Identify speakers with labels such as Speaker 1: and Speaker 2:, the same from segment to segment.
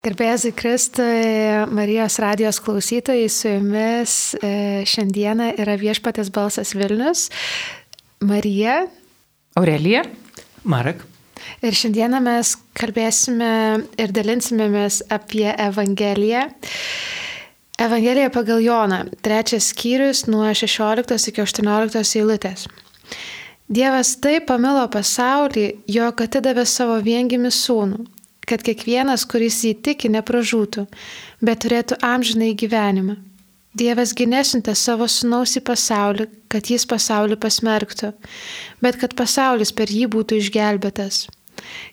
Speaker 1: Gerbėjai Kristui, Marijos radijos klausytojai, su jumis e, šiandieną yra viešpatės balsas Vilnius, Marija,
Speaker 2: Aurelija,
Speaker 3: Marek.
Speaker 1: Ir šiandieną mes kalbėsime ir dalinsimėmės apie Evangeliją. Evangelija pagal Joną, trečias skyrius nuo 16 iki 18 eilutės. Dievas taip pamilo pasaulį, jog atidavė savo viengimi sūnų kad kiekvienas, kuris jį tiki, nepražūtų, bet turėtų amžinai gyvenimą. Dievas ginesintė savo sunaus į pasaulį, kad jis pasaulį pasmerktų, bet kad pasaulis per jį būtų išgelbėtas.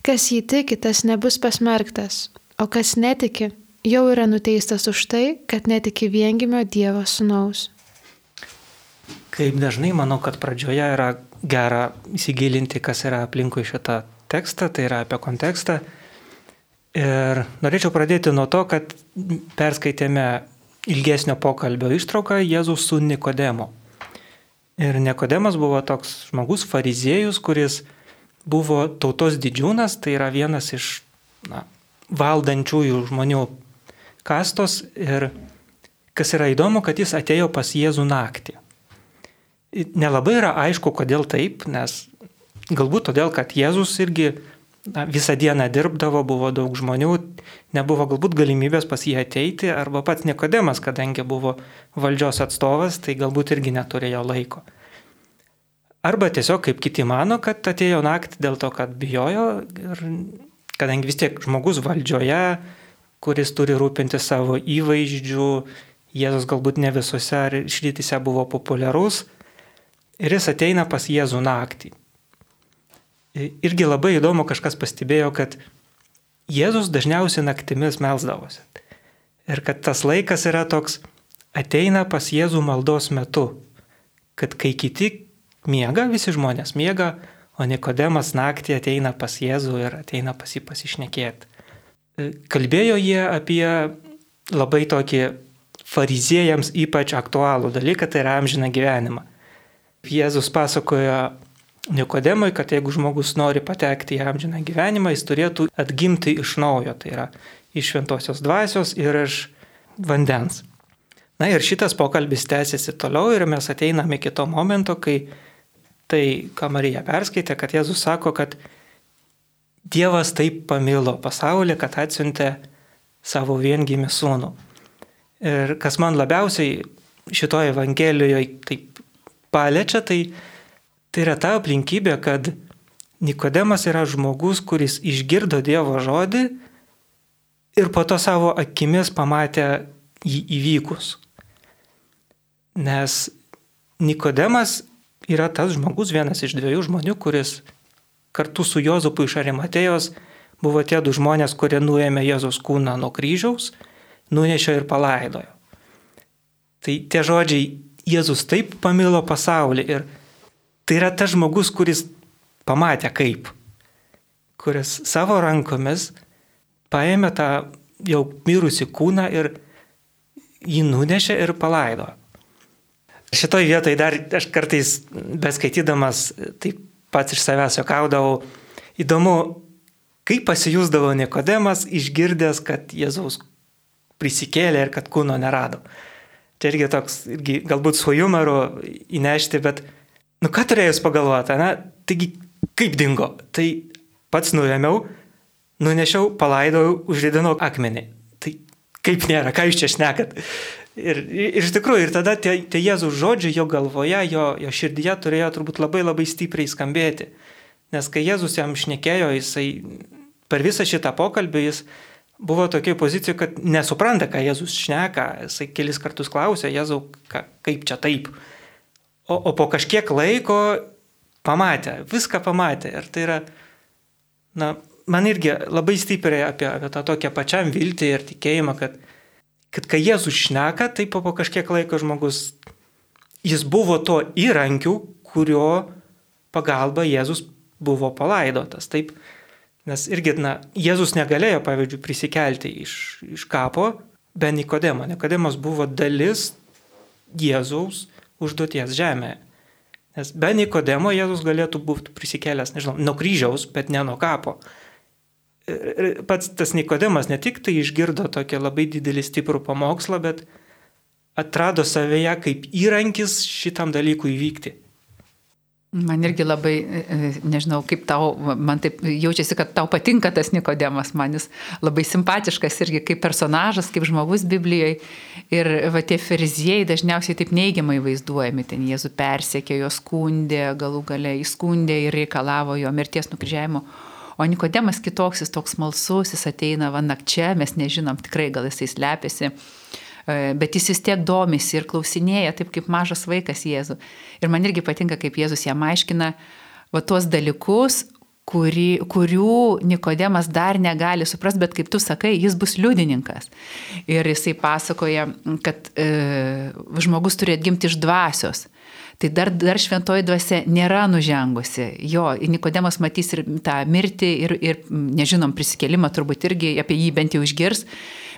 Speaker 1: Kas jį tiki, tas nebus pasmerktas, o kas netiki, jau yra nuteistas už tai, kad netiki viengimio Dievo sunaus.
Speaker 3: Kaip dažnai manau, kad pradžioje yra gera įsigilinti, kas yra aplinkui šitą tekstą, tai yra apie kontekstą. Ir norėčiau pradėti nuo to, kad perskaitėme ilgesnio pokalbio ištrauką Jėzus su Nikodemu. Ir Nikodemas buvo toks žmogus, fariziejus, kuris buvo tautos didžiūnas, tai yra vienas iš na, valdančiųjų žmonių kastos. Ir kas yra įdomu, kad jis atėjo pas Jėzų naktį. Nelabai yra aišku, kodėl taip, nes galbūt todėl, kad Jėzus irgi na, visą dieną dirbdavo, buvo daug žmonių, nebuvo galbūt galimybės pas jį ateiti, arba pats Nikodemas, kadangi buvo valdžios atstovas, tai galbūt irgi neturėjo laiko. Arba tiesiog kaip kiti mano, kad atėjo naktį dėl to, kad bijojo ir kadangi vis tiek žmogus valdžioje, kuris turi rūpinti savo įvaizdžių, Jėzus galbūt ne visose šrytise buvo populiarus, ir jis ateina pas Jėzų naktį irgi labai įdomu kažkas pastebėjo, kad Jėzus dažniausiai naktimis melzdavosi. Ir kad tas laikas yra toks, ateina pas Jėzų maldos metu. Kad kai kiti miega, visi žmonės miega, o Nikodemas naktį ateina pas Jėzų ir ateina pas jį pasišnekėti. Kalbėjo jie apie labai tokį fariziejams ypač aktualų dalyką, tai yra amžiną gyvenimą. Jėzus pasakojo Nikodemui, kad jeigu žmogus nori patekti į amžiną gyvenimą, jis turėtų atgimti iš naujo, tai yra iš šventosios dvasios ir iš vandens. Na ir šitas pokalbis tęsiasi toliau ir mes ateiname iki to momento, kai tai, ką Marija perskaitė, kad Jėzus sako, kad Dievas taip pamilo pasaulį, kad atsiuntė savo viengimį sūnų. Ir kas man labiausiai šitoje Evangelijoje taip paliečia, tai Tai yra ta aplinkybė, kad Nikodemas yra žmogus, kuris išgirdo Dievo žodį ir po to savo akimis pamatė jį įvykus. Nes Nikodemas yra tas žmogus, vienas iš dviejų žmonių, kuris kartu su Jozupu iš Arimatėjos buvo tie du žmonės, kurie nuėmė Jėzus kūną nuo kryžiaus, nunešė ir palaidojo. Tai tie žodžiai Jėzus taip pamilo pasaulį ir Tai yra tas žmogus, kuris pamatė kaip, kuris savo rankomis paėmė tą jau mirusi kūną ir jį nunešė ir palaido. Šitoj vietoj dar aš kartais beskaitydamas taip pats iš savęs jokaudavau, įdomu, kaip pasijūsdavo Nikodemas išgirdęs, kad Jėzaus prisikėlė ir kad kūno nerado. Čia irgi toks, irgi galbūt su humoru įnešti, bet Nu ką turėjus pagalvoti, na, taigi kaip dingo? Tai pats nuėmiau, nunešiau, palaidojau, užridinau akmenį. Tai kaip nėra, ką jūs čia šnekat? Ir, ir iš tikrųjų, ir tada tie, tie Jėzus žodžiai jo galvoje, jo, jo širdyje turėjo turbūt labai labai stipriai skambėti. Nes kai Jėzus jam šnekėjo, jisai per visą šitą pokalbį jis buvo tokia pozicija, kad nesupranta, ką Jėzus šneka. Jisai kelis kartus klausė, Jėzau, ka, kaip čia taip. O, o po kažkiek laiko pamatė, viską pamatė. Ir tai yra, na, man irgi labai stipriai apie, apie tą tokią pačiam viltį ir tikėjimą, kad, kad kai Jėzus šneka, tai po, po kažkiek laiko žmogus, jis buvo to įrankiu, kurio pagalba Jėzus buvo palaidotas. Taip, nes irgi, na, Jėzus negalėjo, pavyzdžiui, prisikelti iš, iš kapo be Nikodemo. Nikodemas buvo dalis Jėzaus užduoties žemėje. Nes be Nikodemo Jėzus galėtų būti prisikėlęs, nežinau, nuo kryžiaus, bet ne nuo kapo. pats tas Nikodemas ne tik tai išgirdo tokią labai didelį stiprų pamokslą, bet atrado savęje kaip įrankis šitam dalykui įvykti.
Speaker 2: Man irgi labai, e, e, nežinau, kaip tau, man taip jaučiasi, kad tau patinka tas Nikodemas, man jis labai simpatiškas irgi kaip personažas, kaip žmogus Biblijoje. Ir va tie fariziejai dažniausiai taip neigiamai vaizduojami, ten Jėzų persekė, jo skundė, galų gale įskundė ir reikalavo jo mirties nukryžiavimo. O Nikodemas kitoks, jis toks malsus, jis ateina va nakčia, mes nežinom tikrai, gal jisai slepiasi. E, bet jis vis tiek domisi ir klausinėja, taip kaip mažas vaikas Jėzų. Ir man irgi patinka, kaip Jėzus jam aiškina va tuos dalykus, kuri, kurių Nikodemas dar negali suprasti, bet kaip tu sakai, jis bus liudininkas. Ir jisai pasakoja, kad e, žmogus turi atgimti iš dvasios. Tai dar, dar šventoji dvasia nėra nužengusi. Jo, Nikodemas matys ir tą mirtį, ir, ir nežinom, prisikelimą turbūt irgi apie jį bent jau išgirs.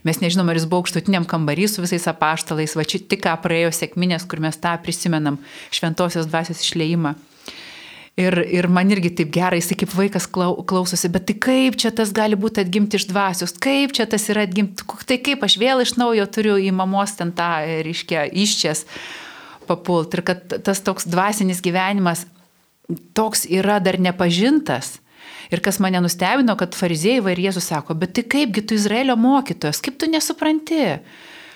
Speaker 2: Mes nežinom, ar jis buvo aukštutiniam kambarį su visais apaštalais, va čia tik ką praėjo sėkminės, kur mes tą prisimenam, šventosios dvasios išleimą. Ir, ir man irgi taip gerai, jisai kaip vaikas klausosi, bet tai kaip čia tas gali būti atgimti iš dvasios, kaip čia tas yra atgimti, tai kaip aš vėl iš naujo turiu į mamos ten tą, reiškia, iščias papult. Ir kad tas toks dvasinis gyvenimas toks yra dar nepažintas Ir kas mane nustebino, kad fariziejai va ir Jėzus sako, bet tai kaipgi tu Izraelio mokytojas, kaip tu nesupranti?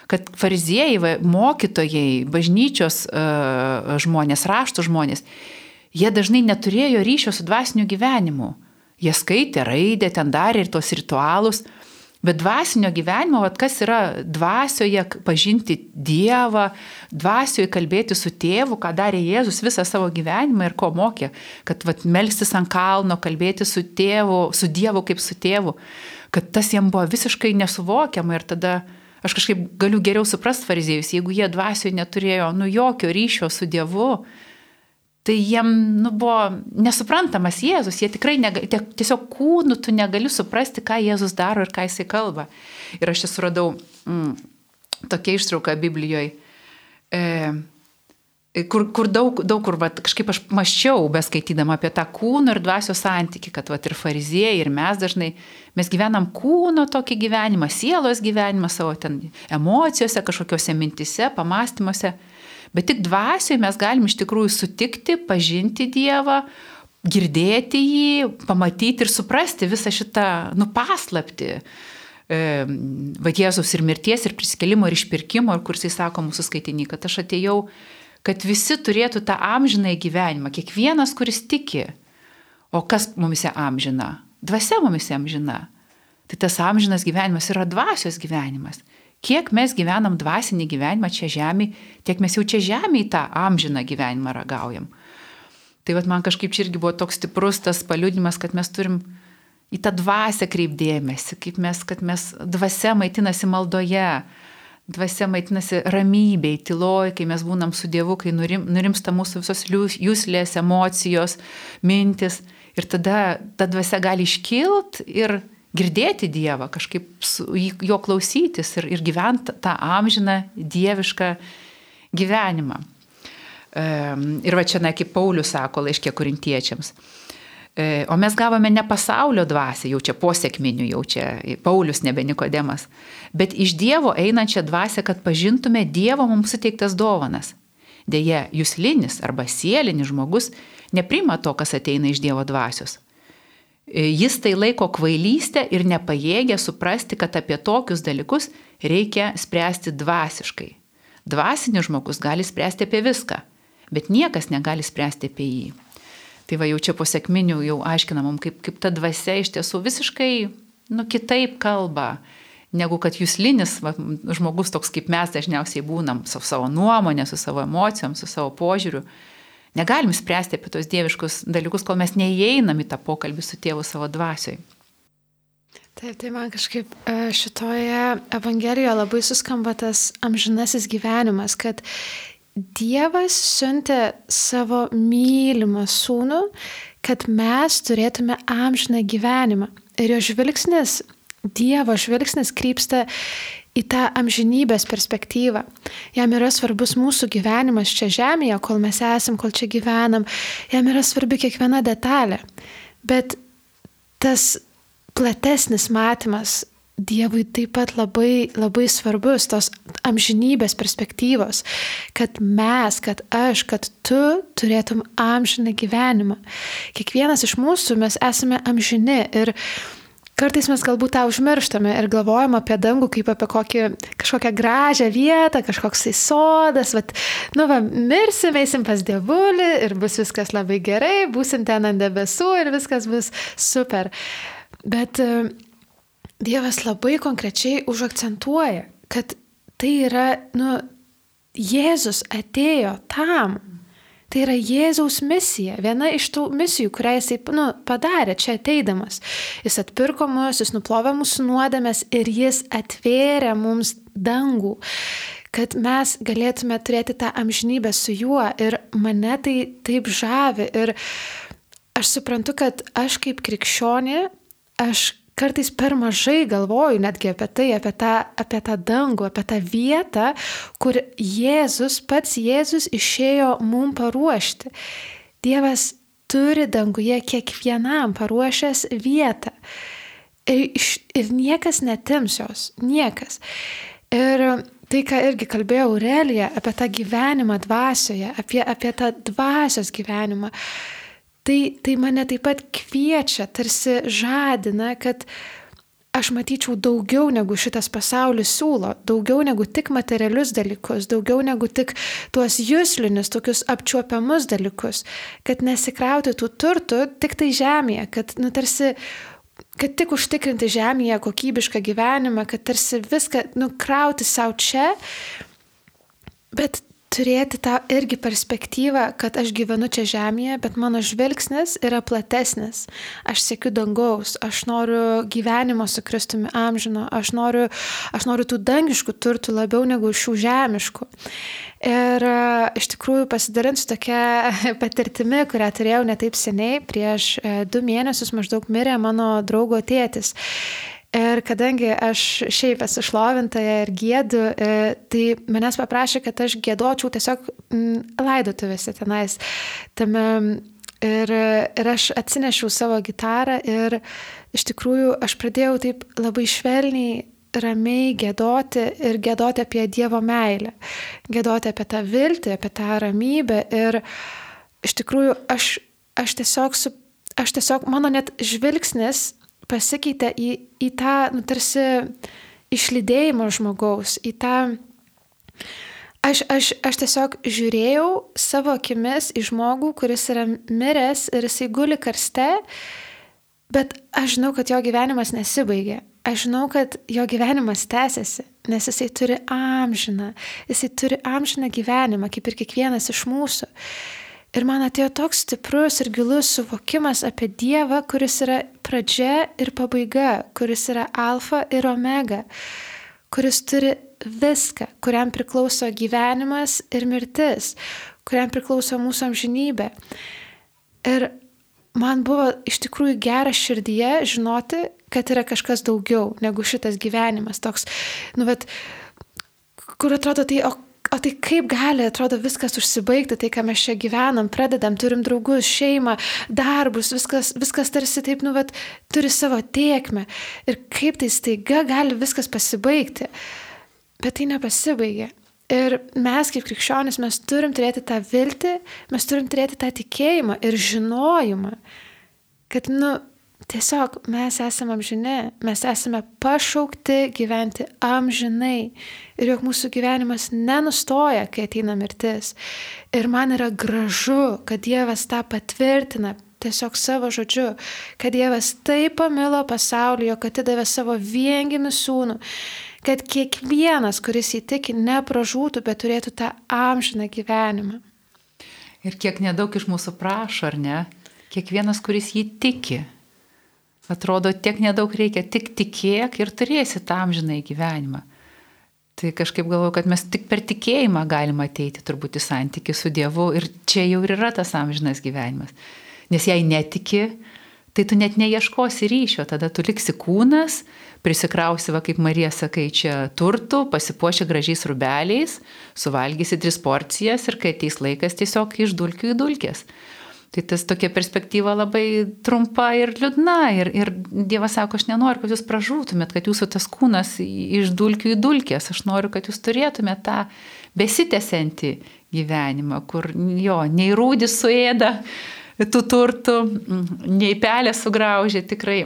Speaker 2: Kad fariziejai, mokytojai, bažnyčios uh, žmonės, raštų žmonės, jie dažnai neturėjo ryšio su dvasiniu gyvenimu. Jie skaitė, raidė, ten darė ir tos ritualus, Bet dvasinio gyvenimo, vat, kas yra dvasioje pažinti Dievą, dvasioje kalbėti su tėvu, ką darė Jėzus visą savo gyvenimą ir ko mokė, kad vat, melstis ant kalno, kalbėti su tėvu, su Dievu kaip su tėvu, kad tas jam buvo visiškai nesuvokiama ir tada aš kažkaip galiu geriau suprasti fariziejus, jeigu jie dvasioje neturėjo nu jokio ryšio su Dievu, tai jiem nu, buvo nesuprantamas Jėzus, jie tikrai negali, tiesiog kūnų tu negali suprasti, ką Jėzus daro ir ką jisai kalba. Ir aš čia suradau mm, tokia ištrauka Biblijoje, e, kur, kur daug, daug kur, vat, kažkaip aš maščiau, beskaitydama apie tą kūno ir dvasio santyki, kad vat, ir fariziejai, ir mes dažnai, mes gyvenam kūno tokį gyvenimą, sielos gyvenimą savo ten emocijose, kažkokiose mintise, pamastymuose. Bet tik dvasioje mes galim iš tikrųjų sutikti, pažinti Dievą, girdėti jį, pamatyti ir suprasti visą šitą nupaslapti. Va Jėzus ir mirties, ir prisikelimo, ir išpirkimo, ir kur jisai sako mūsų skaitinį, kad aš atėjau, kad visi turėtų tą amžinąjį gyvenimą, kiekvienas, kuris tiki. O kas mumise amžina? Dvasia mumise amžina. Tai tas amžinas gyvenimas yra dvasios gyvenimas. Kiek mes gyvenam dvasinį gyvenimą čia žemėje, tiek mes jau čia žemėje tą amžiną gyvenimą ragaujam. Tai vat, man kažkaip čia irgi buvo toks stiprus tas paliūdimas, kad mes turim į tą dvasę kreipdėmėsi, kaip mes, kad mes dvasia maitinasi maldoje, dvasia maitinasi ramybėj, tyloj, kai mes būnam su Dievu, kai nurim, nurimsta mūsų visos jūslės, emocijos, mintis. Ir tada ta dvasia gali iškilt ir girdėti Dievą, kažkaip su, jo klausytis ir, ir gyventi tą amžiną dievišką gyvenimą. Ir va čia, na, kaip Paulius sako laiškė korintiečiams. E, o mes gavome ne pasaulio dvasę, jau čia posėkminių, jau čia Paulius nebe Nikodemas, bet iš Dievo einančią dvasę, kad pažintume Dievo mums suteiktas dovanas. Deja, jūslinis arba sielinis žmogus neprima to, kas ateina iš Dievo dvasios. Jis tai laiko kvailystę ir nepajėgia suprasti, kad apie tokius dalykus reikia spręsti dvasiškai. Dvasinis žmogus gali spręsti apie viską, bet niekas negali spręsti apie jį. Tai va jau čia po sėkminių jau aiškinamom, kaip, kaip ta dvasia iš tiesų visiškai nu, kitaip kalba, negu kad jūslinis va, žmogus toks kaip mes dažniausiai būnam, su savo nuomonė, su savo emocijom, su savo požiūriu Negalim spręsti apie tos dieviškus dalykus, kol mes neįeinam į tą pokalbį su tėvu savo dvasioj.
Speaker 1: Taip, tai man kažkaip e, šitoje Evangelijoje labai suskamba tas amžinasis gyvenimas, kad Dievas siuntė savo mylimą sūnų, kad mes turėtume amžiną gyvenimą. Ir jo žvilgsnis, Dievo žvilgsnis krypsta į tą amžinybės perspektyvą. Jam yra svarbus mūsų gyvenimas čia žemėje, kol mes esam, kol čia gyvenam. Jam yra svarbi kiekviena detalė. Bet tas platesnis matymas Dievui taip pat labai, labai svarbus tos amžinybės perspektyvos, kad mes, kad aš, kad tu turėtum amžiną gyvenimą. Kiekvienas iš mūsų mes esame amžini ir Kartais mes galbūt tą užmirštame ir galvojam apie dangų kaip apie kokį, kažkokią gražią vietą, kažkoks tai sodas, bet, nu, va, mirsim, eisim pas dievulį ir bus viskas labai gerai, būsim ten ant debesų ir viskas bus super. Bet uh, Dievas labai konkrečiai užakcentuoja, kad tai yra, nu, Jėzus atėjo tam, Tai yra Jėzaus misija, viena iš tų misijų, kurią jisai nu, padarė čia ateidamas. Jis atpirko mus, jis nuplovė mūsų nuodėmės ir jis atvėrė mums dangų, kad mes galėtume turėti tą amžinybę su juo. Ir mane tai taip žavi. Ir aš suprantu, kad aš kaip krikščionė, aš kartais per mažai galvoju netgi apie tai, apie tą, apie tą dangų, apie tą vietą, kur Jėzus, pats Jėzus išėjo mum paruošti. Dievas turi danguje kiekvienam paruošęs vietą. Ir, ir niekas netims jos, niekas. Ir tai, ką irgi kalbėjo Aurelija apie tą gyvenimą dvasioje, apie, apie tą dvasios gyvenimą. Tai, tai mane taip pat kviečia, tarsi žadina, kad aš matyčiau daugiau negu šitas pasaulis siūlo, daugiau negu tik materialius dalykus, daugiau negu tik tuos jūslinius, tokius apčiuopiamus dalykus, kad nesikrauti tų turtų tik tai žemėje, kad, nu, tarsi, kad tik užtikrinti žemėje kokybišką gyvenimą, kad tarsi viską nukrauti savo čia, bet turėti tą irgi perspektyvą, kad aš gyvenu čia žemėje, bet mano žvilgsnis yra platesnis. Aš sėkiu dangaus, aš noriu gyvenimo su Kristumi amžino, aš noriu, aš noriu tų dangiškų turtų labiau negu šių žemiškų. Ir e, iš tikrųjų pasidalinsiu tokia patirtimi, kurią turėjau netaip seniai, prieš e, du mėnesius maždaug mirė mano draugo tėtis. Ir kadangi aš šiaip esu šlovintoja ir gėdu, e, tai manęs paprašė, kad aš gėdočiau tiesiog laidotuvėse tenais. Tame, ir, ir aš atsinešiau savo gitarą ir iš tikrųjų aš pradėjau taip labai švelniai ramiai gėdoti ir gėdoti apie Dievo meilę, gėdoti apie tą viltį, apie tą ramybę. Ir iš tikrųjų aš, aš, tiesiog, su, aš tiesiog, mano net žvilgsnis pasikeitė į, į tą, nu, tarsi išlydėjimą žmogaus, į tą... Aš, aš, aš tiesiog žiūrėjau savo akimis į žmogų, kuris yra miręs ir jisai guli karste, bet aš žinau, kad jo gyvenimas nesibaigė. Aš žinau, kad jo gyvenimas tęsiasi, nes jisai turi amžiną, jisai turi amžiną gyvenimą, kaip ir kiekvienas iš mūsų. Ir man atėjo toks stiprus ir gilus suvokimas apie Dievą, kuris yra pradžia ir pabaiga, kuris yra alfa ir omega, kuris turi viską, kuriam priklauso gyvenimas ir mirtis, kuriam priklauso mūsų amžinybė. Ir man buvo iš tikrųjų gera širdyje žinoti, kad yra kažkas daugiau negu šitas gyvenimas. Toks, nu, bet, kur atrodo tai, o o tai kaip gali, atrodo, viskas užsibaigti, tai ką mes čia gyvenam, pradedam, turim draugus, šeimą, darbus, viskas, viskas tarsi taip, nu, bet turi savo tiekmę. Ir kaip tai staiga gali viskas pasibaigti. Bet tai nepasibaigė. Ir mes kaip krikščionis, mes turim turėti tą viltį, mes turim turėti tą tikėjimą ir žinojimą, kad, nu, Tiesiog mes esame amžini, mes esame pašaukti gyventi amžinai ir jog mūsų gyvenimas nenustoja, kai ateina mirtis. Ir man yra gražu, kad Dievas tą patvirtina tiesiog savo žodžiu, kad Dievas taip pamilo pasaulį, jog atidavė savo viengimi sūnų, kad kiekvienas, kuris įtiki, nepražūtų, bet turėtų tą amžiną gyvenimą.
Speaker 2: Ir kiek nedaug iš mūsų prašo, ar ne? Kiekvienas, kuris jį tiki, Atrodo, tiek nedaug reikia, tik tikėk ir turėsi tam žinai gyvenimą. Tai kažkaip galvoju, kad mes tik per tikėjimą galime ateiti turbūt į santykių su Dievu ir čia jau ir yra tas amžinas gyvenimas. Nes jei netiki, tai tu net neieškosi ryšio, tada tu liksi kūnas, prisikrausi, va kaip Marija sakai, čia turtų, pasipuoši gražiais rubeliais, suvalgysi tris porcijas ir kai ateis laikas tiesiog iš dulkių į dulkės. Tai tas tokia perspektyva labai trumpa ir liūdna. Ir, ir Dievas sako, aš nenoriu, kad jūs pražūtumėt, kad jūsų tas kūnas iš dulkių į dulkės. Aš noriu, kad jūs turėtumėt tą besitęsiantį gyvenimą, kur jo, nei rūdis suėda tų turtų, nei pelė sugraužė tikrai.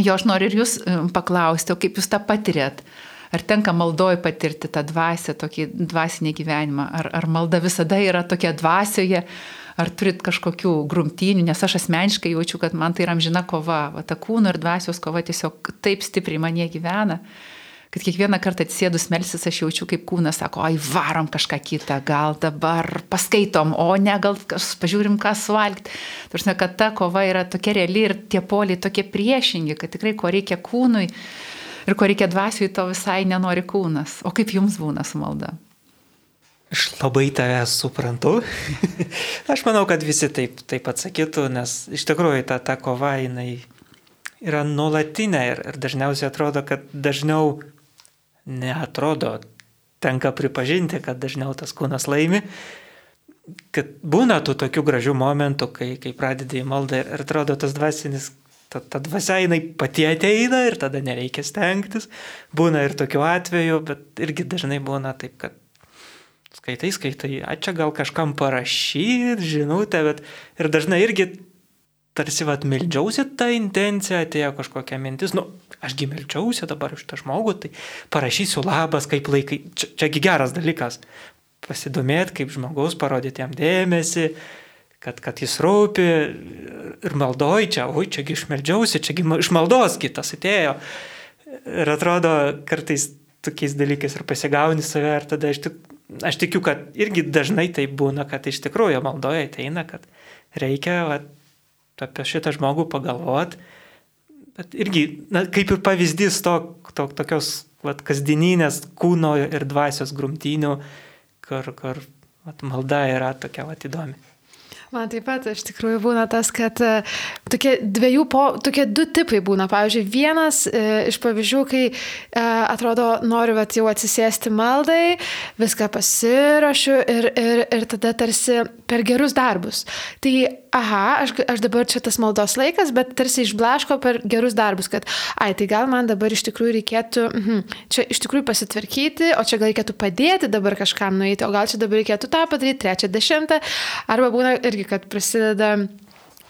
Speaker 2: Jo, aš noriu ir jūs paklausti, o kaip jūs tą patirėt? Ar tenka maldoj patirti tą dvasę, tokį dvasinį gyvenimą? Ar, ar malda visada yra tokia dvasioje? Ar turit kažkokių grumtynių? Nes aš asmeniškai jaučiu, kad man tai yra amžina kova. Va, ta kūno ir dvasios kova tiesiog taip stipriai manie gyvena kad kiekvieną kartą atsėdus melsis aš jaučiu, kaip kūnas sako, oi varom kažką kitą, gal dabar paskaitom, o ne gal pažiūrim, ką suvalgti. Tarsi, kad ta kova yra tokia reali ir tie poliai tokie priešingi, kad tikrai ko reikia kūnui, ir ko reikia dvasiui, to visai nenori kūnas. O kaip jums būna su malda?
Speaker 3: Aš labai tave suprantu. Aš manau, kad visi taip, taip atsakytų, nes iš tikrųjų ta, ta kova jinai yra nuolatinė ir, ir dažniausiai atrodo, kad dažniau neatrodo, tenka pripažinti, kad dažniau tas kūnas laimi, kad būna tų tokių gražių momentų, kai, kai pradedi į maldą ir, ir atrodo tas dvasinis ta, ta dvasia jinai pati ateina ir tada nereikia stengtis. Būna ir tokių atvejų, bet irgi dažnai būna taip, kad skaitai, skaitai, a čia gal kažkam parašyti, žinutę, bet ir dažnai irgi tarsi vad meldžiausi tą intenciją, atėjo kažkokia mintis, nu, ašgi meldžiausi dabar iš tą žmogų, tai parašysiu labas, kaip laikai, čia, čiagi geras dalykas, pasidomėti, kaip žmogaus, parodyti jam dėmesį, kad, kad jis rūpi ir maldoj čia, oi, čiagi išmeldžiausi, čiagi iš maldos kitas atėjo. Ir atrodo, kartais tokiais dalykais ir pasigauni save ir tada aš, tik, aš tikiu, kad irgi dažnai tai būna, kad iš tikrųjų maldoje ateina, kad reikia va, apie šitą žmogų pagalvoti. Bet irgi, na, kaip ir pavyzdys to, to tokios va, kasdieninės kūno ir dvasios grumtynių, kur, kur va, malda yra tokia va, įdomi.
Speaker 1: Man taip pat iš tikrųjų būna tas, kad e, tokie, dviejų po, tokie du tipai būna. Pavyzdžiui, vienas e, iš pavyzdžių, kai e, atrodo noriu vat, jau atsisėsti maldai, viską pasirašiu ir, ir, ir tada tarsi per gerus darbus. Tai, aha, aš, aš dabar čia tas maldos laikas, bet tarsi išblaško per gerus darbus, kad, ai, tai gal man dabar iš tikrųjų reikėtų, mhm, čia iš tikrųjų pasitvarkyti, o čia gal reikėtų padėti dabar kažkam nueiti, o gal čia dabar reikėtų tą padaryti, trečią, dešimtą, arba būna irgi irgi, kad prasideda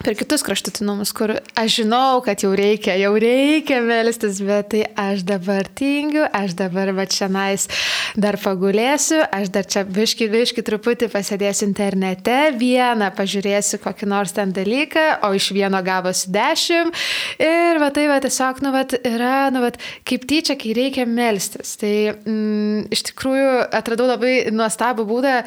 Speaker 1: per kitus kraštutinumus, kur aš žinau, kad jau reikia, jau reikia melstis, bet tai aš dabar tingiu, aš dabar va čia nais dar pagulėsiu, aš dar čia viški, viški truputį pasėdėsiu internete, vieną pažiūrėsiu kokį nors ten dalyką, o iš vieno gavosi dešimt ir va tai va tiesiog, nu va, yra, nu va, kaip tyčia, kai reikia melstis. Tai mm, iš tikrųjų atradau labai nuostabų būdą,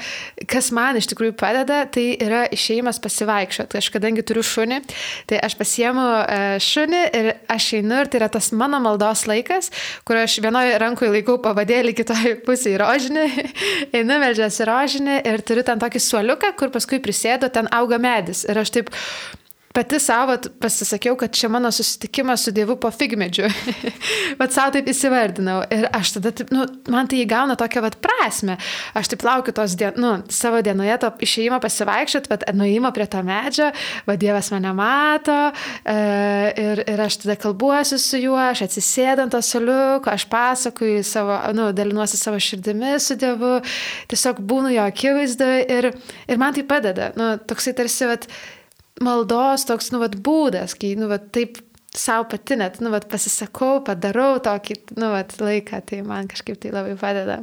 Speaker 1: kas man iš tikrųjų padeda, tai yra išėjimas pasivaikščioti. Aš kadangi turiu šunį, tai aš pasiemu e, šunį ir aš einu ir tai yra tas mano maldos laikas, kur aš vienoje rankoje laikau pavadėlį, kitoje pusėje rožinį, einu melžiasi rožinį ir turiu ten tokį suoliuką, kur paskui prisėdu, ten auga medis. Ir aš taip pati savo pasisakiau, kad čia mano susitikimas su Dievu po figmedžiu. vat savo taip įsivardinau. Ir aš tada, taip, nu, man tai įgauna tokią vat prasme. Aš taip laukiu tos, dien, nu, savo dienoje to išėjimo pasivaikščiot, bet nuėjimo prie to medžio, va Dievas mane mato. E, ir, ir aš tada kalbuosiu su juo, aš atsisėdant to soliuko, aš pasakoju savo, nu, dalinuosi savo širdimi su Dievu, tiesiog būnu jo akivaizdoje ir, ir man tai padeda. Nu, toksai tarsi, vat, maldos toks, nu, vat, būdas, kai, nu, vat, taip savo pati net, nu, vat, pasisakau, padarau tokį, nu, vat, laiką, tai man kažkaip tai labai padeda.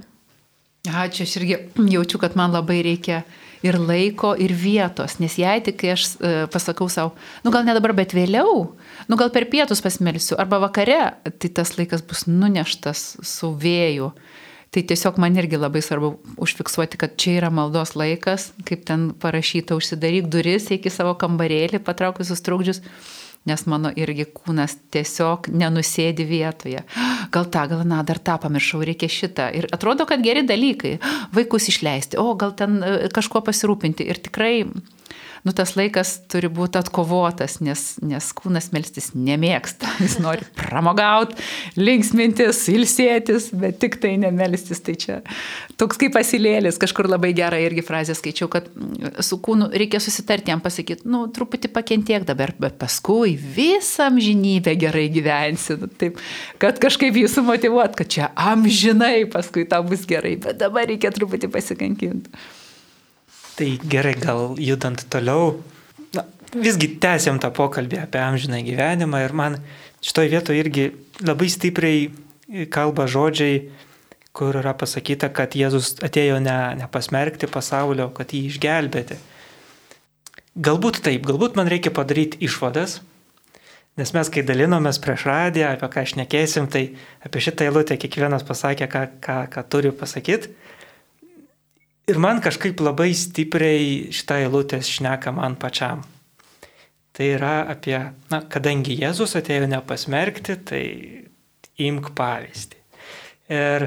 Speaker 2: Ačiū, aš irgi jaučiu, kad man labai reikia ir laiko, ir vietos, nes jei tik kai aš e, pasakau savo, nu gal ne dabar, bet vėliau, nu gal per pietus pasmelsiu, arba vakare, tai tas laikas bus nuneštas su vėju. Tai tiesiog man irgi labai svarbu užfiksuoti, kad čia yra maldos laikas, kaip ten parašyta, užsidaryk duris iki savo kambarėlį, patrauk visus trukdžius, nes mano irgi kūnas tiesiog nenusėdi vietoje. Gal tą, gal na, dar tą pamiršau, reikia šitą. Ir atrodo, kad geri dalykai. Vaikus išleisti, o gal ten e, kažkuo pasirūpinti. Ir tikrai nu, tas laikas turi būti atkovotas, nes, nes kūnas melstis nemėgsta. Jis nori pramogauti, linksmintis, ilsėtis, bet tik tai nemelstis. Tai čia toks kaip pasilėlis, kažkur labai gerą irgi frazę skaičiau, kad mm, su kūnu reikia susitarti jam pasakyti, nu, truputį pakentiek dabar, bet paskui visą amžinybę gerai gyvensi. Nu, taip, kad kažkaip jį sumotivuot, kad čia amžinai paskui tau bus gerai, bet dabar reikia truputį pasikankinti.
Speaker 3: Tai gerai, gal judant toliau, na, visgi tęsiam tą pokalbį apie amžiną gyvenimą ir man šitoje vietoje irgi labai stipriai kalba žodžiai, kur yra pasakyta, kad Jėzus atėjo ne, ne pasmerkti pasaulio, kad jį išgelbėti. Galbūt taip, galbūt man reikia padaryti išvadas, nes mes kai dalinomės prieš radiją, apie ką aš nekėsim, tai apie šitą eilutę kiekvienas pasakė, ką, ką, ką turi pasakyti. Ir man kažkaip labai stipriai šitą eilutę šneka man pačiam. Tai yra apie, na, kadangi Jėzus atėjo nepasmerkti, tai imk pavyzdį. Ir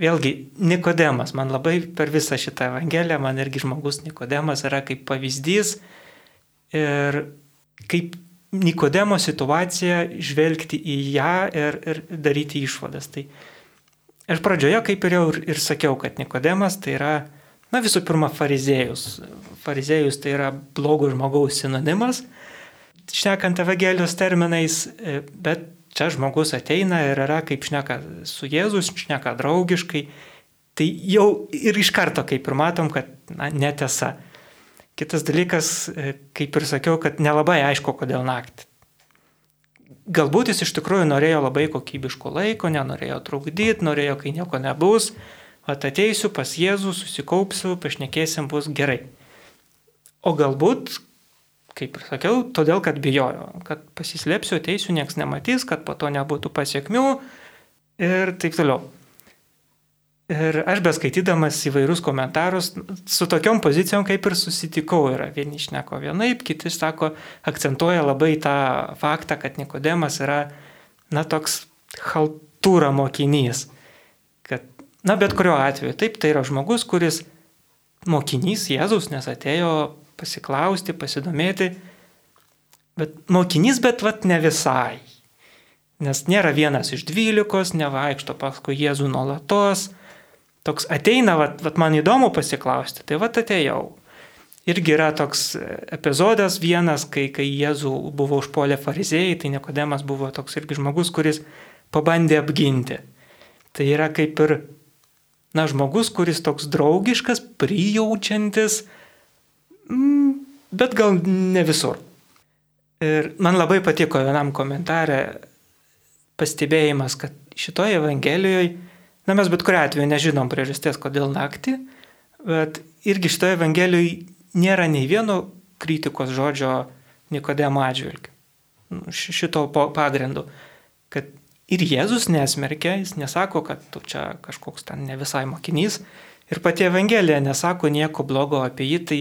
Speaker 3: vėlgi, Nikodemas, man labai per visą šitą evangeliją, man irgi žmogus Nikodemas yra kaip pavyzdys ir kaip Nikodemo situaciją žvelgti į ją ir, ir daryti išvadas. Tai aš pradžioje, kaip ir jau ir, ir sakiau, kad Nikodemas tai yra Na visų pirma, fariziejus. Fariziejus tai yra blogo žmogaus sinonimas, šnekant Evangelijos terminais, e, bet čia žmogus ateina ir yra kaip šneka su Jėzus, šneka draugiškai. Tai jau ir iš karto, kaip ir matom, kad na, netiesa. Kitas dalykas, e, kaip ir sakiau, kad nelabai aišku, kodėl naktį. Galbūt jis iš tikrųjų norėjo labai kokybiško laiko, nenorėjo trukdyti, norėjo, kai nieko nebus, At ateisiu pas Jėzų, susikaupsiu, pašnekėsim, bus gerai. O galbūt, kaip ir sakiau, todėl, kad bijojo, kad pasislėpsiu, ateisiu, nieks nematys, kad po to nebūtų pasiekmių ir taip toliau. Ir aš beskaitydamas įvairius komentarus, su tokiom pozicijom kaip ir susitikau. Yra vieni išneko vienaip, kiti sako, akcentuoja labai tą faktą, kad Nikodemas yra, na, toks haltūra mokinys. Na, bet kuriuo atveju, taip, tai yra žmogus, kuris mokinys Jėzus, nes atėjo pasiklausti, pasidomėti, bet mokinys, bet vat ne visai. Nes nėra vienas iš dvylikos, nevaikšto paskui Jėzų nuolatos. Toks ateina, vat, vat man įdomu pasiklausti, tai vat atėjau. Irgi yra toks epizodas vienas, kai, kai Jėzų buvo užpuolę fariziejai, tai Nikodemas buvo toks irgi žmogus, kuris pabandė apginti. Tai yra kaip ir na, žmogus, kuris toks draugiškas, prijaučiantis, mm, bet gal ne visur. Ir man labai patiko vienam komentarė pastebėjimas, kad šitoje Evangelijoje, na mes bet kuriu atveju nežinom priežasties, kodėl naktį, bet irgi šitoje Evangelijoje nėra nei vieno kritikos žodžio Nikodemo atžvilgiu. Nu, šito pagrindu, kad Ir Jėzus nesmerkia, jis nesako, kad tu čia kažkoks ten ne visai mokinys. Ir pati Evangelija nesako nieko blogo apie jį, tai,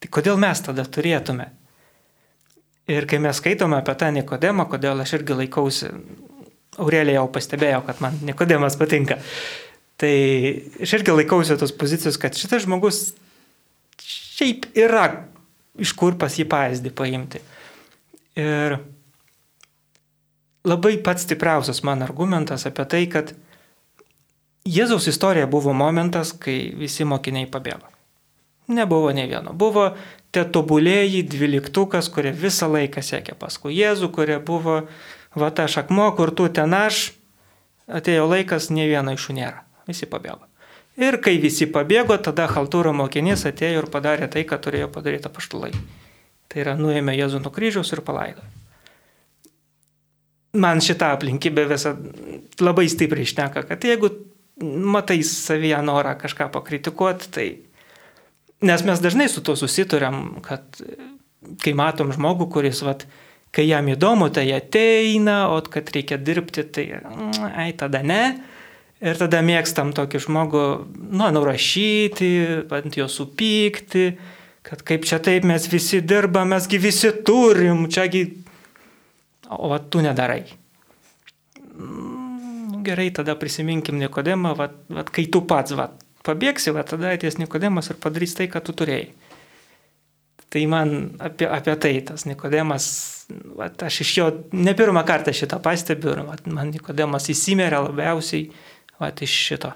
Speaker 3: tai kodėl mes tada turėtume? Ir kai mes skaitome apie tą Nikodemą, kodėl aš irgi laikausi, Aurelija jau pastebėjo, kad man Nikodemas patinka, tai aš irgi laikausi tos pozicijos, kad šitas žmogus šiaip yra iš kur pas jį pavyzdį paimti. Ir labai pats stipriausias man argumentas apie tai, kad Jėzaus istorija buvo momentas, kai visi mokiniai pabėgo. Nebuvo ne vieno. Buvo te tobulėjai dvyliktukas, kurie visą laiką sekė paskui Jėzų, kurie buvo, va ta šakmo, kur tu ten aš, atėjo laikas, ne vieno iš jų nėra. Visi pabėgo. Ir kai visi pabėgo, tada haltūro mokinys atėjo ir padarė tai, ką turėjo padaryti paštulai. Tai yra nuėmė Jėzų nuo kryžiaus ir palaidojo man šitą aplinkybę visą labai stipriai išneka, kad jeigu matai savyje norą kažką pakritikuoti, tai... Nes mes dažnai su to susituriam, kad kai matom žmogų, kuris, vat, kai jam įdomu, tai ateina, o kad reikia dirbti, tai, ai, tada ne. Ir tada mėgstam tokį žmogų, nu, nurašyti, ant jo supykti, kad kaip čia taip mes visi dirbam, mesgi visi turim, čiagi o va, tu nedarai. Nu, gerai, tada prisiminkim Nikodemą, va, va, kai tu pats va, pabėgsi, va, tada ateis Nikodemas ir padarys tai, ką tu turėjai. Tai man apie, apie tai tas Nikodemas, vat, aš iš jo ne pirmą kartą šitą pastebiu ir vat, man Nikodemas įsimerė labiausiai vat, iš šito.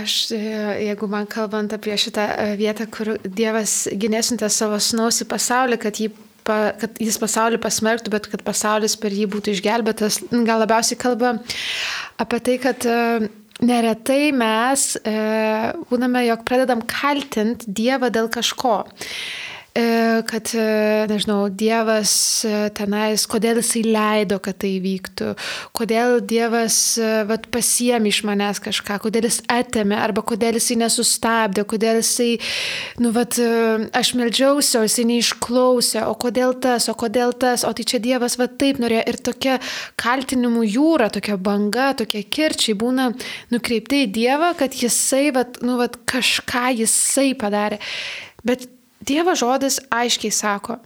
Speaker 1: Aš, e, jeigu man kalbant apie šitą e, vietą, kur Dievas gynėsintė savo snaus į pasaulį, kad, jį, kad jis pasaulį pasmerktų, bet kad pasaulis per jį būtų išgelbėtas, gal labiausiai kalba apie tai, kad e, neretai mes e, būname, jog pradedam kaltinti Dievą dėl kažko. E, kad, e, nežinau, Dievas e, tenais, kodėl jisai leido, kad tai vyktų, kodėl Dievas vat, pasiemi iš manęs kažką, kodėl jis atėmė, arba kodėl jisai nesustabdė, kodėl jisai, nu, vat, aš meldžiausi, o jisai neišklausė, o kodėl tas, o kodėl tas, o tai čia Dievas, va taip norėjo. Ir tokia kaltinimų jūra, tokia banga, tokie kirčiai būna nukreipti į Dievą, kad jisai, vat, nu, vat, kažką jisai padarė. Bet Dievo žodis aiškiai sako,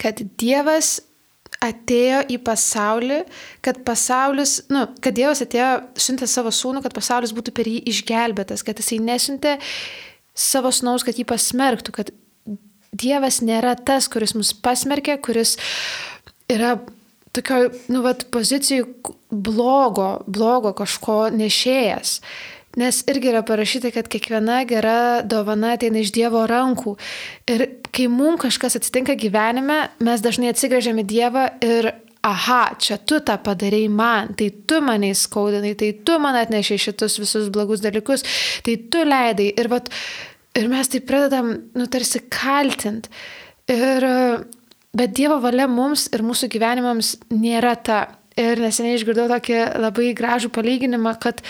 Speaker 1: kad Dievas atėjo į pasaulį, kad pasaulis, nu, kad Dievas atėjo, siuntė savo sūnų, kad pasaulis būtų per jį išgelbėtas, kad jisai nesiuntė savo snaus, kad jį pasmerktų, kad Dievas nėra tas, kuris mus pasmerkė, kuris yra tokio, nu, vat, pozicijų blogo, blogo kažko nešėjas. Nes irgi yra parašyta, kad kiekviena gera dovana ateina iš Dievo rankų. Ir kai mums kažkas atsitinka gyvenime, mes dažnai atsigrėžiame Dievą ir aha, čia tu tą padarėjai man, tai tu mane įskaudinai, tai tu man atnešiai šitus visus blogus dalykus, tai tu leidai. Ir, vat, ir mes tai pradedam, nu, tarsi kaltint. Ir, bet Dievo valia mums ir mūsų gyvenimams nėra ta. Ir neseniai išgirdau tokį labai gražų palyginimą, kad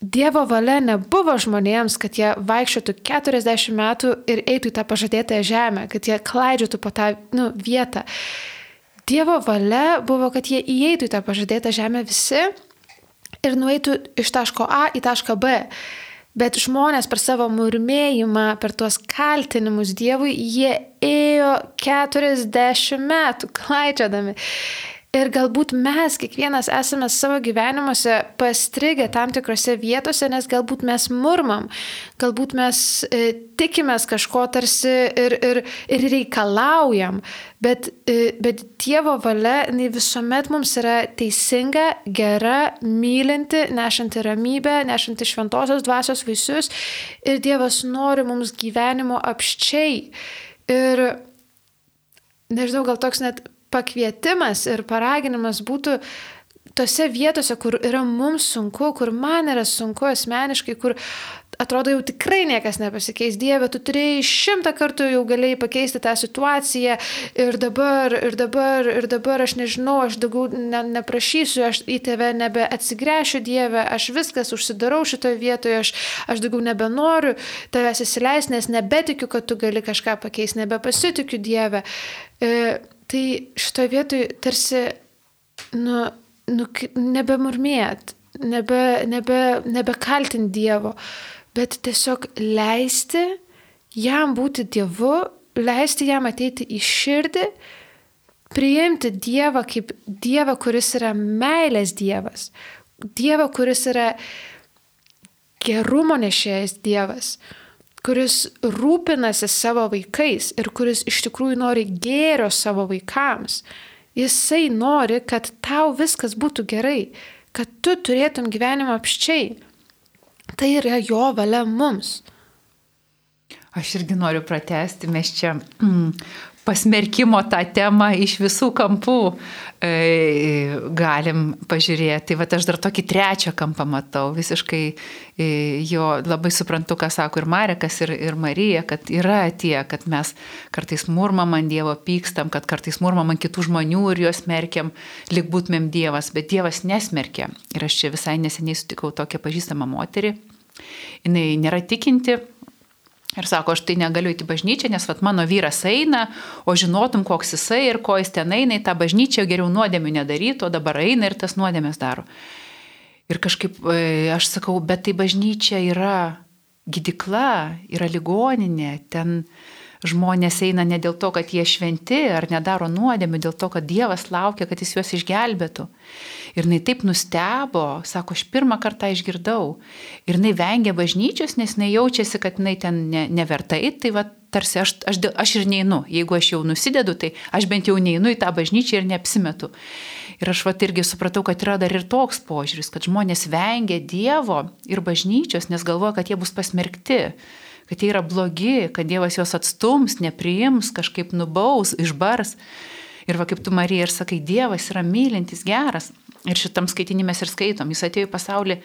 Speaker 1: Dievo valia nebuvo žmonėms, kad jie vaikščiotų 40 metų ir eitų į tą pažadėtąją žemę, kad jie klaidžiotų po tą nu, vietą. Dievo valia buvo, kad jie įeitų į tą pažadėtą žemę visi ir nueitų iš taško A į tašką B. Bet žmonės per savo murmėjimą, per tuos kaltinimus Dievui, jie ėjo 40 metų klaidžiodami. Ir galbūt mes kiekvienas esame savo gyvenimuose pastrigę tam tikrose vietose, nes galbūt mes murmam, galbūt mes e, tikimės kažko tarsi ir, ir, ir reikalaujam, bet, e, bet Dievo valia visuomet mums yra teisinga, gera, mylinti, nešanti ramybę, nešanti šventosios dvasios vaisius ir Dievas nori mums gyvenimo apščiai. Ir nežinau, gal toks net pakvietimas ir paraginimas būtų tose vietose, kur yra mums sunku, kur man yra sunku asmeniškai, kur atrodo jau tikrai niekas nepasikeis. Dieve, tu turėjai šimtą kartų jau galėjai pakeisti tą situaciją ir dabar, ir dabar, ir dabar aš nežinau, aš daugiau ne, neprašysiu, aš į tave nebeatsigręšiu, Dieve, aš viskas užsidarau šitoje vietoje, aš, aš daugiau nebenoriu tavęs įsileisti, nes nebetikiu, kad tu gali kažką pakeisti, nebepasitikiu Dieve. E, Tai šitoje vietoje tarsi, nu, nu, nebemurmėt, nebe, nebe, nebekaltinti Dievo, bet tiesiog leisti jam būti Dievu, leisti jam ateiti į širdį, priimti Dievą kaip Dievą, kuris yra meilės Dievas, Dievą, kuris yra gerumo nešėjas Dievas kuris rūpinasi savo vaikais ir kuris iš tikrųjų nori gėrio savo vaikams. Jisai nori, kad tau viskas būtų gerai, kad tu turėtum gyvenimą apščiai. Tai yra jo valia mums.
Speaker 2: Aš irgi noriu pratesti, mes čia mm, pasmerkimo tą temą iš visų kampų e, galim pažiūrėti. Tai va aš dar tokį trečią kampą matau, visiškai e, jo labai suprantu, ką sako ir Marekas, ir, ir Marija, kad yra tie, kad mes kartais murmam ant Dievo pykstam, kad kartais murmam ant kitų žmonių ir juos smerkiam, lik būtumėm Dievas, bet Dievas nesmerkia. Ir aš čia visai neseniai sutikau tokią pažįstamą moterį. Jis nėra tikinti, Ir sako, aš tai negaliu įti bažnyčią, nes vat, mano vyras eina, o žinotum, koks jisai ir ko jis ten eina, į tą bažnyčią geriau nuodėmių nedaryti, o dabar eina ir tas nuodėmės daro. Ir kažkaip e, aš sakau, bet tai bažnyčia yra gydikla, yra ligoninė, ten žmonės eina ne dėl to, kad jie šventi ar nedaro nuodėmių, dėl to, kad Dievas laukia, kad jis juos išgelbėtų. Ir jinai taip nustebo, sako, aš pirmą kartą išgirdau. Ir jinai vengia bažnyčios, nes jinai jaučiasi, kad jinai ten ne, nevertai, tai va tarsi aš, aš, aš ir neinu. Jeigu aš jau nusidedu, tai aš bent jau neinu į tą bažnyčią ir neapsimetu. Ir aš vat irgi supratau, kad yra dar ir toks požiūris, kad žmonės vengia Dievo ir bažnyčios, nes galvoja, kad jie bus pasmerkti kad jie yra blogi, kad Dievas juos atstums, nepriims, kažkaip nubaus, išbars. Ir va kaip tu Marija ir sakai, Dievas yra mylintis, geras. Ir šitam skaitinimės ir skaitom. Jis atėjo į pasaulį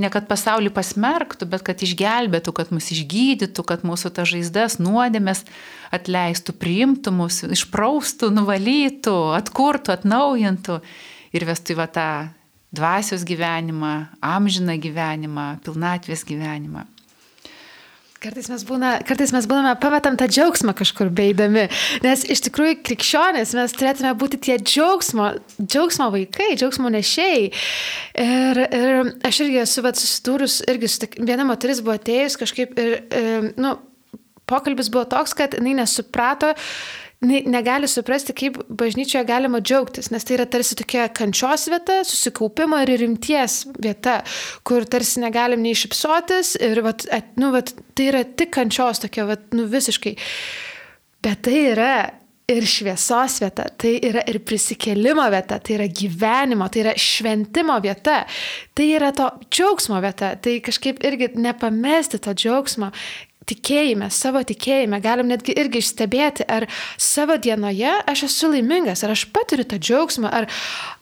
Speaker 2: ne kad pasaulį pasmerktų, bet kad išgelbėtų, kad mus išgydytų, kad mūsų ta žaizdas, nuodėmės atleistų, priimtų mus, išpraustų, nuvalytų, atkurtų, atnaujintų ir vestų į va tą dvasios gyvenimą, amžiną gyvenimą, pilnatvės gyvenimą.
Speaker 1: Kartais mes, būna, kartais mes būname, pametam tą džiaugsmą kažkur beidami, nes iš tikrųjų krikščionės mes turėtume būti tie džiaugsmo, džiaugsmo vaikai, džiaugsmo nešėjai. Ir, ir aš irgi esu vat, susidūrus, irgi su viena moteris buvo atėjus kažkaip ir, ir nu, pokalbis buvo toks, kad jinai nesuprato, negali suprasti, kaip bažnyčioje galima džiaugtis, nes tai yra tarsi tokia kančios vieta, susikaupimo ir rimties vieta, kur tarsi negalim nei šipsotis ir vat, at, nu, vat, tai yra tik kančios tokia, vat, nu, visiškai. Bet tai yra ir šviesos vieta, tai yra ir prisikelimo vieta, tai yra gyvenimo, tai yra šventimo vieta, tai yra to džiaugsmo vieta, tai kažkaip irgi nepamesti to džiaugsmo, tikėjime, savo tikėjime, galim netgi irgi išstebėti, ar savo dienoje aš esu laimingas, ar aš patiriu tą džiaugsmą, ar,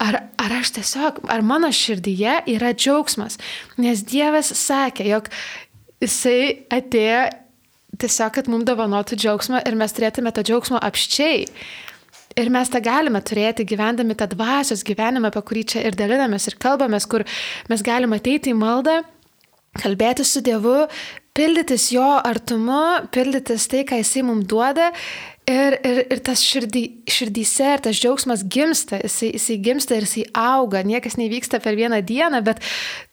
Speaker 1: ar, ar aš tiesiog, ar mano širdyje yra džiaugsmas. Nes Dievas sakė, jog Jisai atėjo tiesiog, kad mums dovanotų džiaugsmą ir mes turėtume tą džiaugsmą apščiai. Ir mes tą galime turėti gyvendami tą dvasios gyvenimą, apie kurį čia ir dalinamės ir kalbamės, kur mes galime ateiti į maldą, kalbėti su Dievu, pildytis jo artumu, pildytis tai, ką jisai mums duoda. Ir, ir, ir tas širdį, širdyse, ir tas džiaugsmas gimsta, jisai, jisai gimsta ir jisai auga, niekas nevyksta per vieną dieną, bet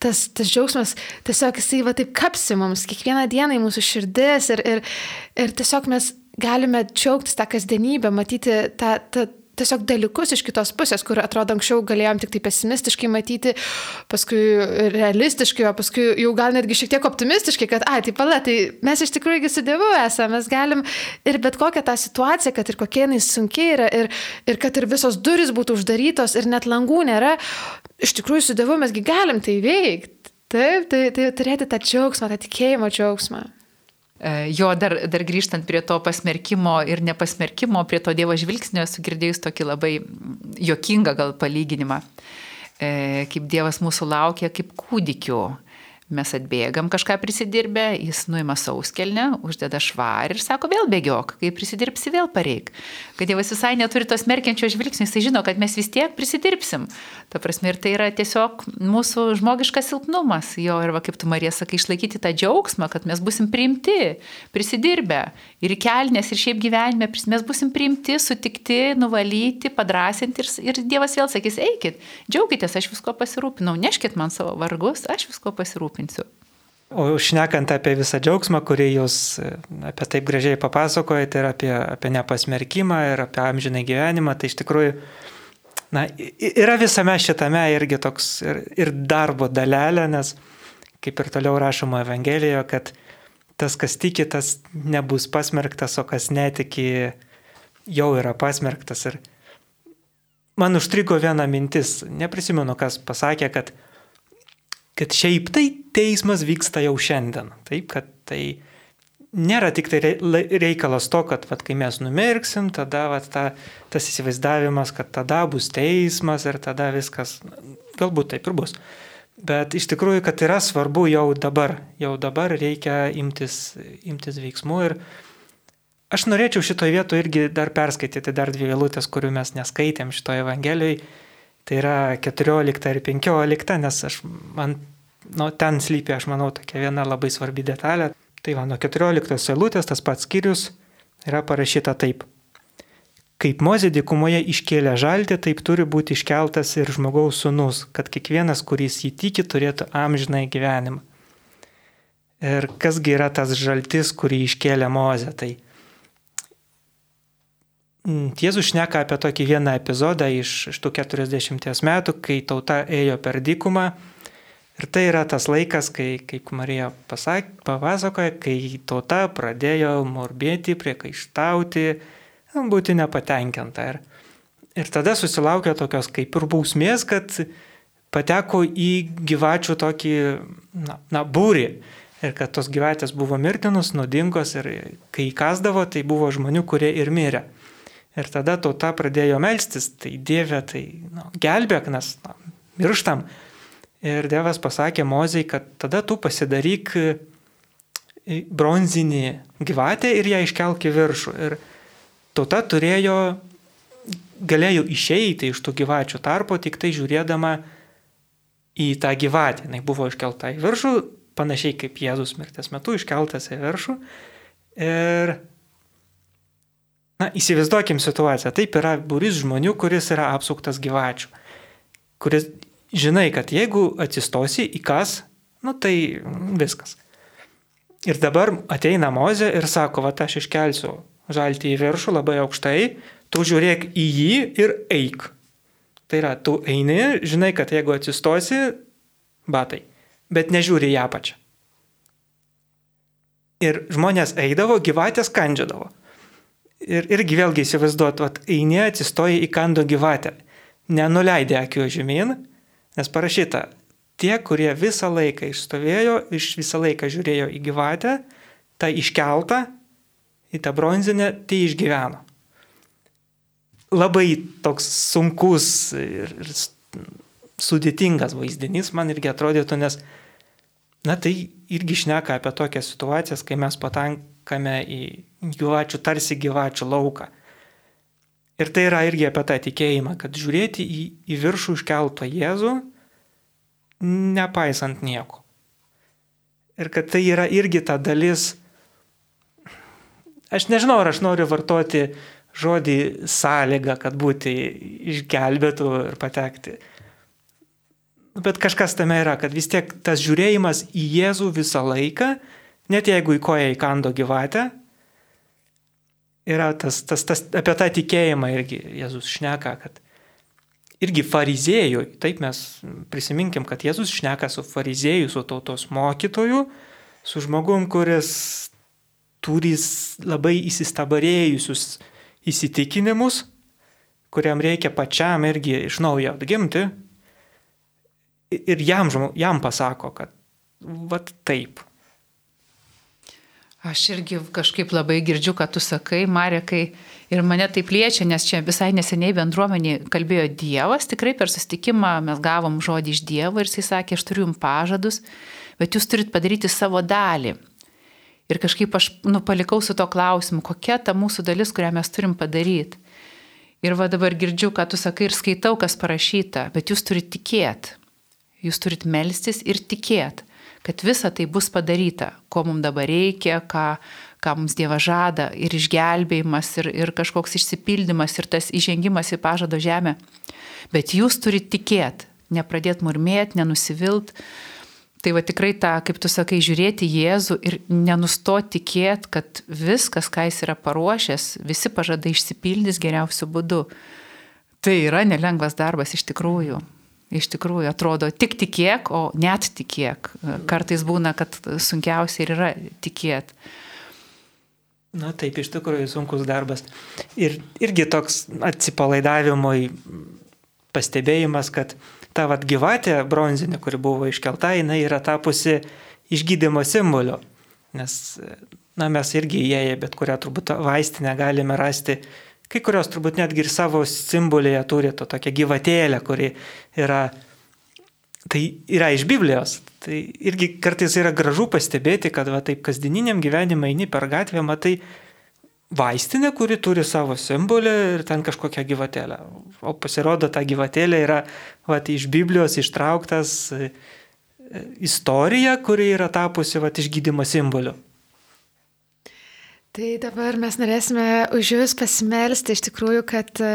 Speaker 1: tas, tas džiaugsmas tiesiog jisai va taip kapsi mums, kiekvieną dieną į mūsų širdis ir, ir, ir tiesiog mes galime džiaugtis tą kasdienybę, matyti tą, tą, tiesiog dalykus iš kitos pusės, kur atrodo anksčiau galėjom tik tai pesimistiškai matyti, paskui realistiškai, o paskui jau gal netgi šiek tiek optimistiškai, kad, ai, tai pala, tai mes iš tikrųjų su Dievu esame, mes galim ir bet kokią tą situaciją, kad ir kokie jinai sunkiai yra, ir, ir kad ir visos durys būtų uždarytos ir net langų nėra, iš tikrųjų su Dievu mesgi galim tai veikti. Taip, tai, tai turėti tą džiaugsmą, tą tikėjimo džiaugsmą.
Speaker 2: E, jo, dar, dar grįžtant prie to pasmerkimo ir nepasmerkimo, prie to Dievo žvilgsnio, esu girdėjus tokį labai jokingą gal palyginimą, e, kaip Dievas mūsų laukia kaip kūdikių Mes atbėgam kažką prisidirbę, jis nuima sauskelnę, uždeda švarį ir sako, vėl bėgiok, kai prisidirbsi, vėl pareik. Kad Dievas visai neturi tos merkiančio žvilgsnio, jis žino, kad mes vis tiek prisidirbsim. Ta prasme, ir tai yra tiesiog mūsų žmogiškas silpnumas. Jo, ir va, kaip tu Marija sakai, išlaikyti tą džiaugsmą, kad mes busim priimti, prisidirbę. Ir kelnes, ir šiaip gyvenime mes busim priimti, sutikti, nuvalyti, padrasinti. Ir, ir Dievas vėl sakys, eikit, džiaukitės, aš visko pasirūpinau, neškit man savo vargus, aš visko pasirūpinau pasirūpinsiu.
Speaker 3: O šnekant apie visą džiaugsmą, kurį jūs e, apie taip gražiai papasakojate ir apie, apie nepasmerkimą ir apie amžinai gyvenimą, tai iš tikrųjų na, yra visame šitame irgi toks ir, ir darbo dalelė, nes kaip ir toliau rašoma Evangelijoje, kad tas, kas tiki, tas nebus pasmerktas, o kas netiki, jau yra pasmerktas. Ir man užstrigo viena mintis, neprisimenu, kas pasakė, kad kad šiaip tai teismas vyksta jau šiandien. Taip, kad tai nėra tik tai reikalas to, kad vat, kai mes numirksim, tada vat, ta, tas įsivaizdavimas, kad tada bus teismas ir tada viskas, galbūt taip ir bus. Bet iš tikrųjų, kad yra svarbu jau dabar, jau dabar reikia imtis, imtis veiksmų ir aš norėčiau šitoje vietoje irgi dar perskaityti dar dvi vėlutės, kurių mes neskaitėm šitoje Evangelijoje Tai yra 14 ir 15, nes aš, man, nu, ten slypi, aš manau, tokia viena labai svarbi detalė. Tai va, nuo 14 eilutės tas pats skyrius yra parašyta taip. Kaip Mozė dykumoje iškėlė žaltį, taip turi būti iškeltas ir žmogaus sunus, kad kiekvienas, kuris jį tiki, turėtų amžinai gyvenimą. Ir kasgi yra tas žaltis, kurį iškėlė Mozė, tai Jėzus šneka apie tokį vieną epizodą iš, iš tų 40 metų, kai tauta ėjo per dykumą, Ir tai yra tas laikas, kai, kaip Marija pasak, papasakoja, kai tauta pradėjo morbėti, priekaištauti, būti nepatenkinta. Ir, ir tada susilaukė tokios kaip ir bausmės, kad pateko į gyvačių tokį, na, na būrį. Ir kad tos gyvatės buvo mirtinus, nuodingos ir kai įkasdavo, tai buvo žmonių, kurie ir mirė. Ir tada tauta pradėjo melstis, tai Dieve, tai nu, gelbėk, nes nu, mirštam. Ir Dievas pasakė Mozei, kad tada tu pasidaryk e, bronzinį gyvatę ir ją iškelk į viršų. Ir tauta turėjo, galėjo išeiti iš tų gyvačių tarpo, tik tai žiūrėdama į tą gyvatę. Jis buvo iškelta į viršų, panašiai kaip Jėzus mirties metu iškeltas į viršų. Ir Na, įsivaizduokim situaciją. Taip yra būris žmonių, kuris yra apsuktas gyvačių. Kuris žinai, kad jeigu atsistosi į kas, nu tai viskas. Ir dabar ateina Mozė ir sako, va aš iškelsiu žaltį į viršų labai aukštai, tu žiūrėk į jį ir eik. Tai yra, tu eini, žinai, kad jeigu atsistosi, batai, bet nežiūri į apačią. Ir žmonės eidavo, gyvatės kandžiadavo. Ir irgi vėlgi įsivaizduot, vat, eini atsistoji į kando gyvatę, nenuleidė akių žemyn, nes parašyta, tie, kurie visą laiką išstovėjo, iš visą laiką žiūrėjo į gyvatę, tą iškeltą, į tą bronzinę, tai išgyveno. Labai toks sunkus ir, ir sudėtingas vaizdinys man irgi atrodytų, nes, na tai irgi šneka apie tokias situacijas, kai mes patankame į gyvačių, tarsi gyvačių lauką. Ir tai yra irgi apie tą tikėjimą, kad žiūrėti į, į viršų iškeltą Jėzų, nepaisant nieko. Ir kad tai yra irgi ta dalis, aš nežinau, ar aš noriu vartoti žodį sąlyga, kad būti išgelbėtų ir patekti. Bet kažkas tame yra, kad vis tiek tas žiūrėjimas į Jėzų visą laiką, net jeigu į koją įkando gyvatę, yra tas, tas, tas, apie tą tikėjimą irgi Jėzus šneka, kad irgi fariziejų, taip mes prisiminkim, kad Jėzus šneka su fariziejų, su tautos mokytoju, su žmogum, kuris turi labai įsistabarėjusius įsitikinimus, kuriam reikia pačiam irgi iš naujo atgimti. Ir jam, jam pasako, kad vat taip,
Speaker 2: Aš irgi kažkaip labai girdžiu, kad tu sakai, Marekai, ir mane tai liečia, nes čia visai neseniai bendruomenė kalbėjo Dievas, tikrai per susitikimą mes gavom žodį iš Dievo ir jisai sakė, aš turiu jums pažadus, bet jūs turit padaryti savo dalį. Ir kažkaip aš nu, palikau su to klausimu, kokia ta mūsų dalis, kurią mes turim padaryti. Ir va dabar girdžiu, ką tu sakai ir skaitau, kas parašyta, bet jūs turite tikėti. Jūs turite melstis ir tikėti kad visa tai bus padaryta, ko mums dabar reikia, ką, ką mums Dievas žada ir išgelbėjimas, ir, ir kažkoks išsipildymas, ir tas įžengimas į pažado žemę. Bet jūs turite tikėti, nepradėti murmėti, nenusivilt. Tai va tikrai tą, kaip tu sakai, žiūrėti Jėzų ir nenustoti tikėti, kad viskas, ką jis yra paruošęs, visi pažadai išsipildys geriausiu būdu. Tai yra nelengvas darbas iš tikrųjų. Iš tikrųjų atrodo tik tikėk, o net tikėk. Kartais būna, kad sunkiausia ir yra tikėti.
Speaker 3: Na taip, iš tikrųjų sunkus darbas. Ir irgi toks atsipalaidavimo pastebėjimas, kad ta vat gyvatė bronzinė, kuri buvo iškelta, jinai yra tapusi išgydymo simboliu. Nes na, mes irgi įėję bet kurią turbūt vaistinę galime rasti Kai kurios turbūt netgi ir savo simbolėje turi to tokią gyvatėlę, kuri yra, tai yra iš Biblijos. Tai irgi kartais yra gražu pastebėti, kad va taip kasdieniniam gyvenimui eini per gatvę, matai vaistinę, kuri turi savo simbolį ir ten kažkokią gyvatėlę. O pasirodo, ta gyvatėlė yra va, iš Biblijos ištrauktas e, istorija, kuri yra tapusi va, išgydymo simboliu.
Speaker 1: Tai dabar mes norėsime už Jūs pasimelsti iš tikrųjų, kad e,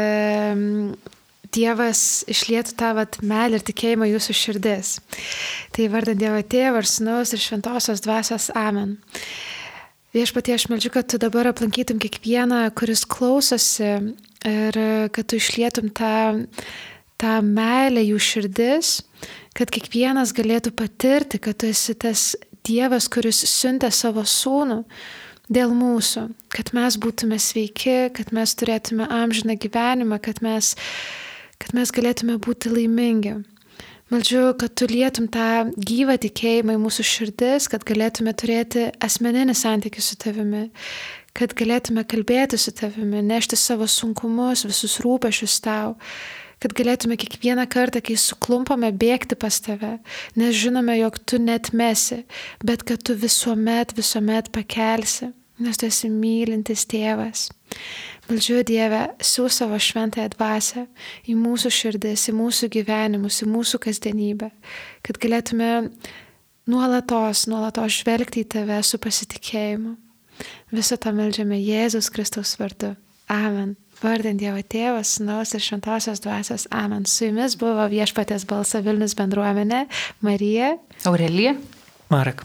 Speaker 1: Dievas išlietų tą vat, melį ir tikėjimą Jūsų širdis. Tai vardant Dievo Tėvą ir Sūnaus ir Šventosios Dvasios Amen. Viešpatie, aš meldžiu, kad Tu dabar aplankytum kiekvieną, kuris klausosi ir kad Tu išlietum tą tą meilę jų širdis, kad kiekvienas galėtų patirti, kad tu esi tas Dievas, kuris siuntė savo sūnų dėl mūsų, kad mes būtume sveiki, kad mes turėtume amžiną gyvenimą, kad mes, kad mes galėtume būti laimingi. Meldžiu, kad tu lietum tą gyvą tikėjimą į mūsų širdis, kad galėtume turėti asmeninį santykį su tavimi, kad galėtume kalbėti su tavimi, nešti savo sunkumus, visus rūpešius tau, kad galėtume kiekvieną kartą, kai suklumpame, bėgti pas tave, nes žinome, jog tu net mesi, bet kad tu visuomet, visuomet pakelsi, nes tu esi mylintis tėvas. Meldžiu Dievę, siūs savo šventąją dvasę į mūsų širdis, į mūsų gyvenimus, į mūsų kasdienybę, kad galėtume nuolatos, nuolatos žvelgti į tave su pasitikėjimu. Visą tą meldžiame Jėzus Kristaus vardu. Amen. Vardant Dievo Tėvas, Sūnaus ir Šventosios Dvasios. Amen. Su jumis buvo viešpatės balsa Vilnius bendruomenė Marija.
Speaker 2: Aurelija.
Speaker 3: Marek.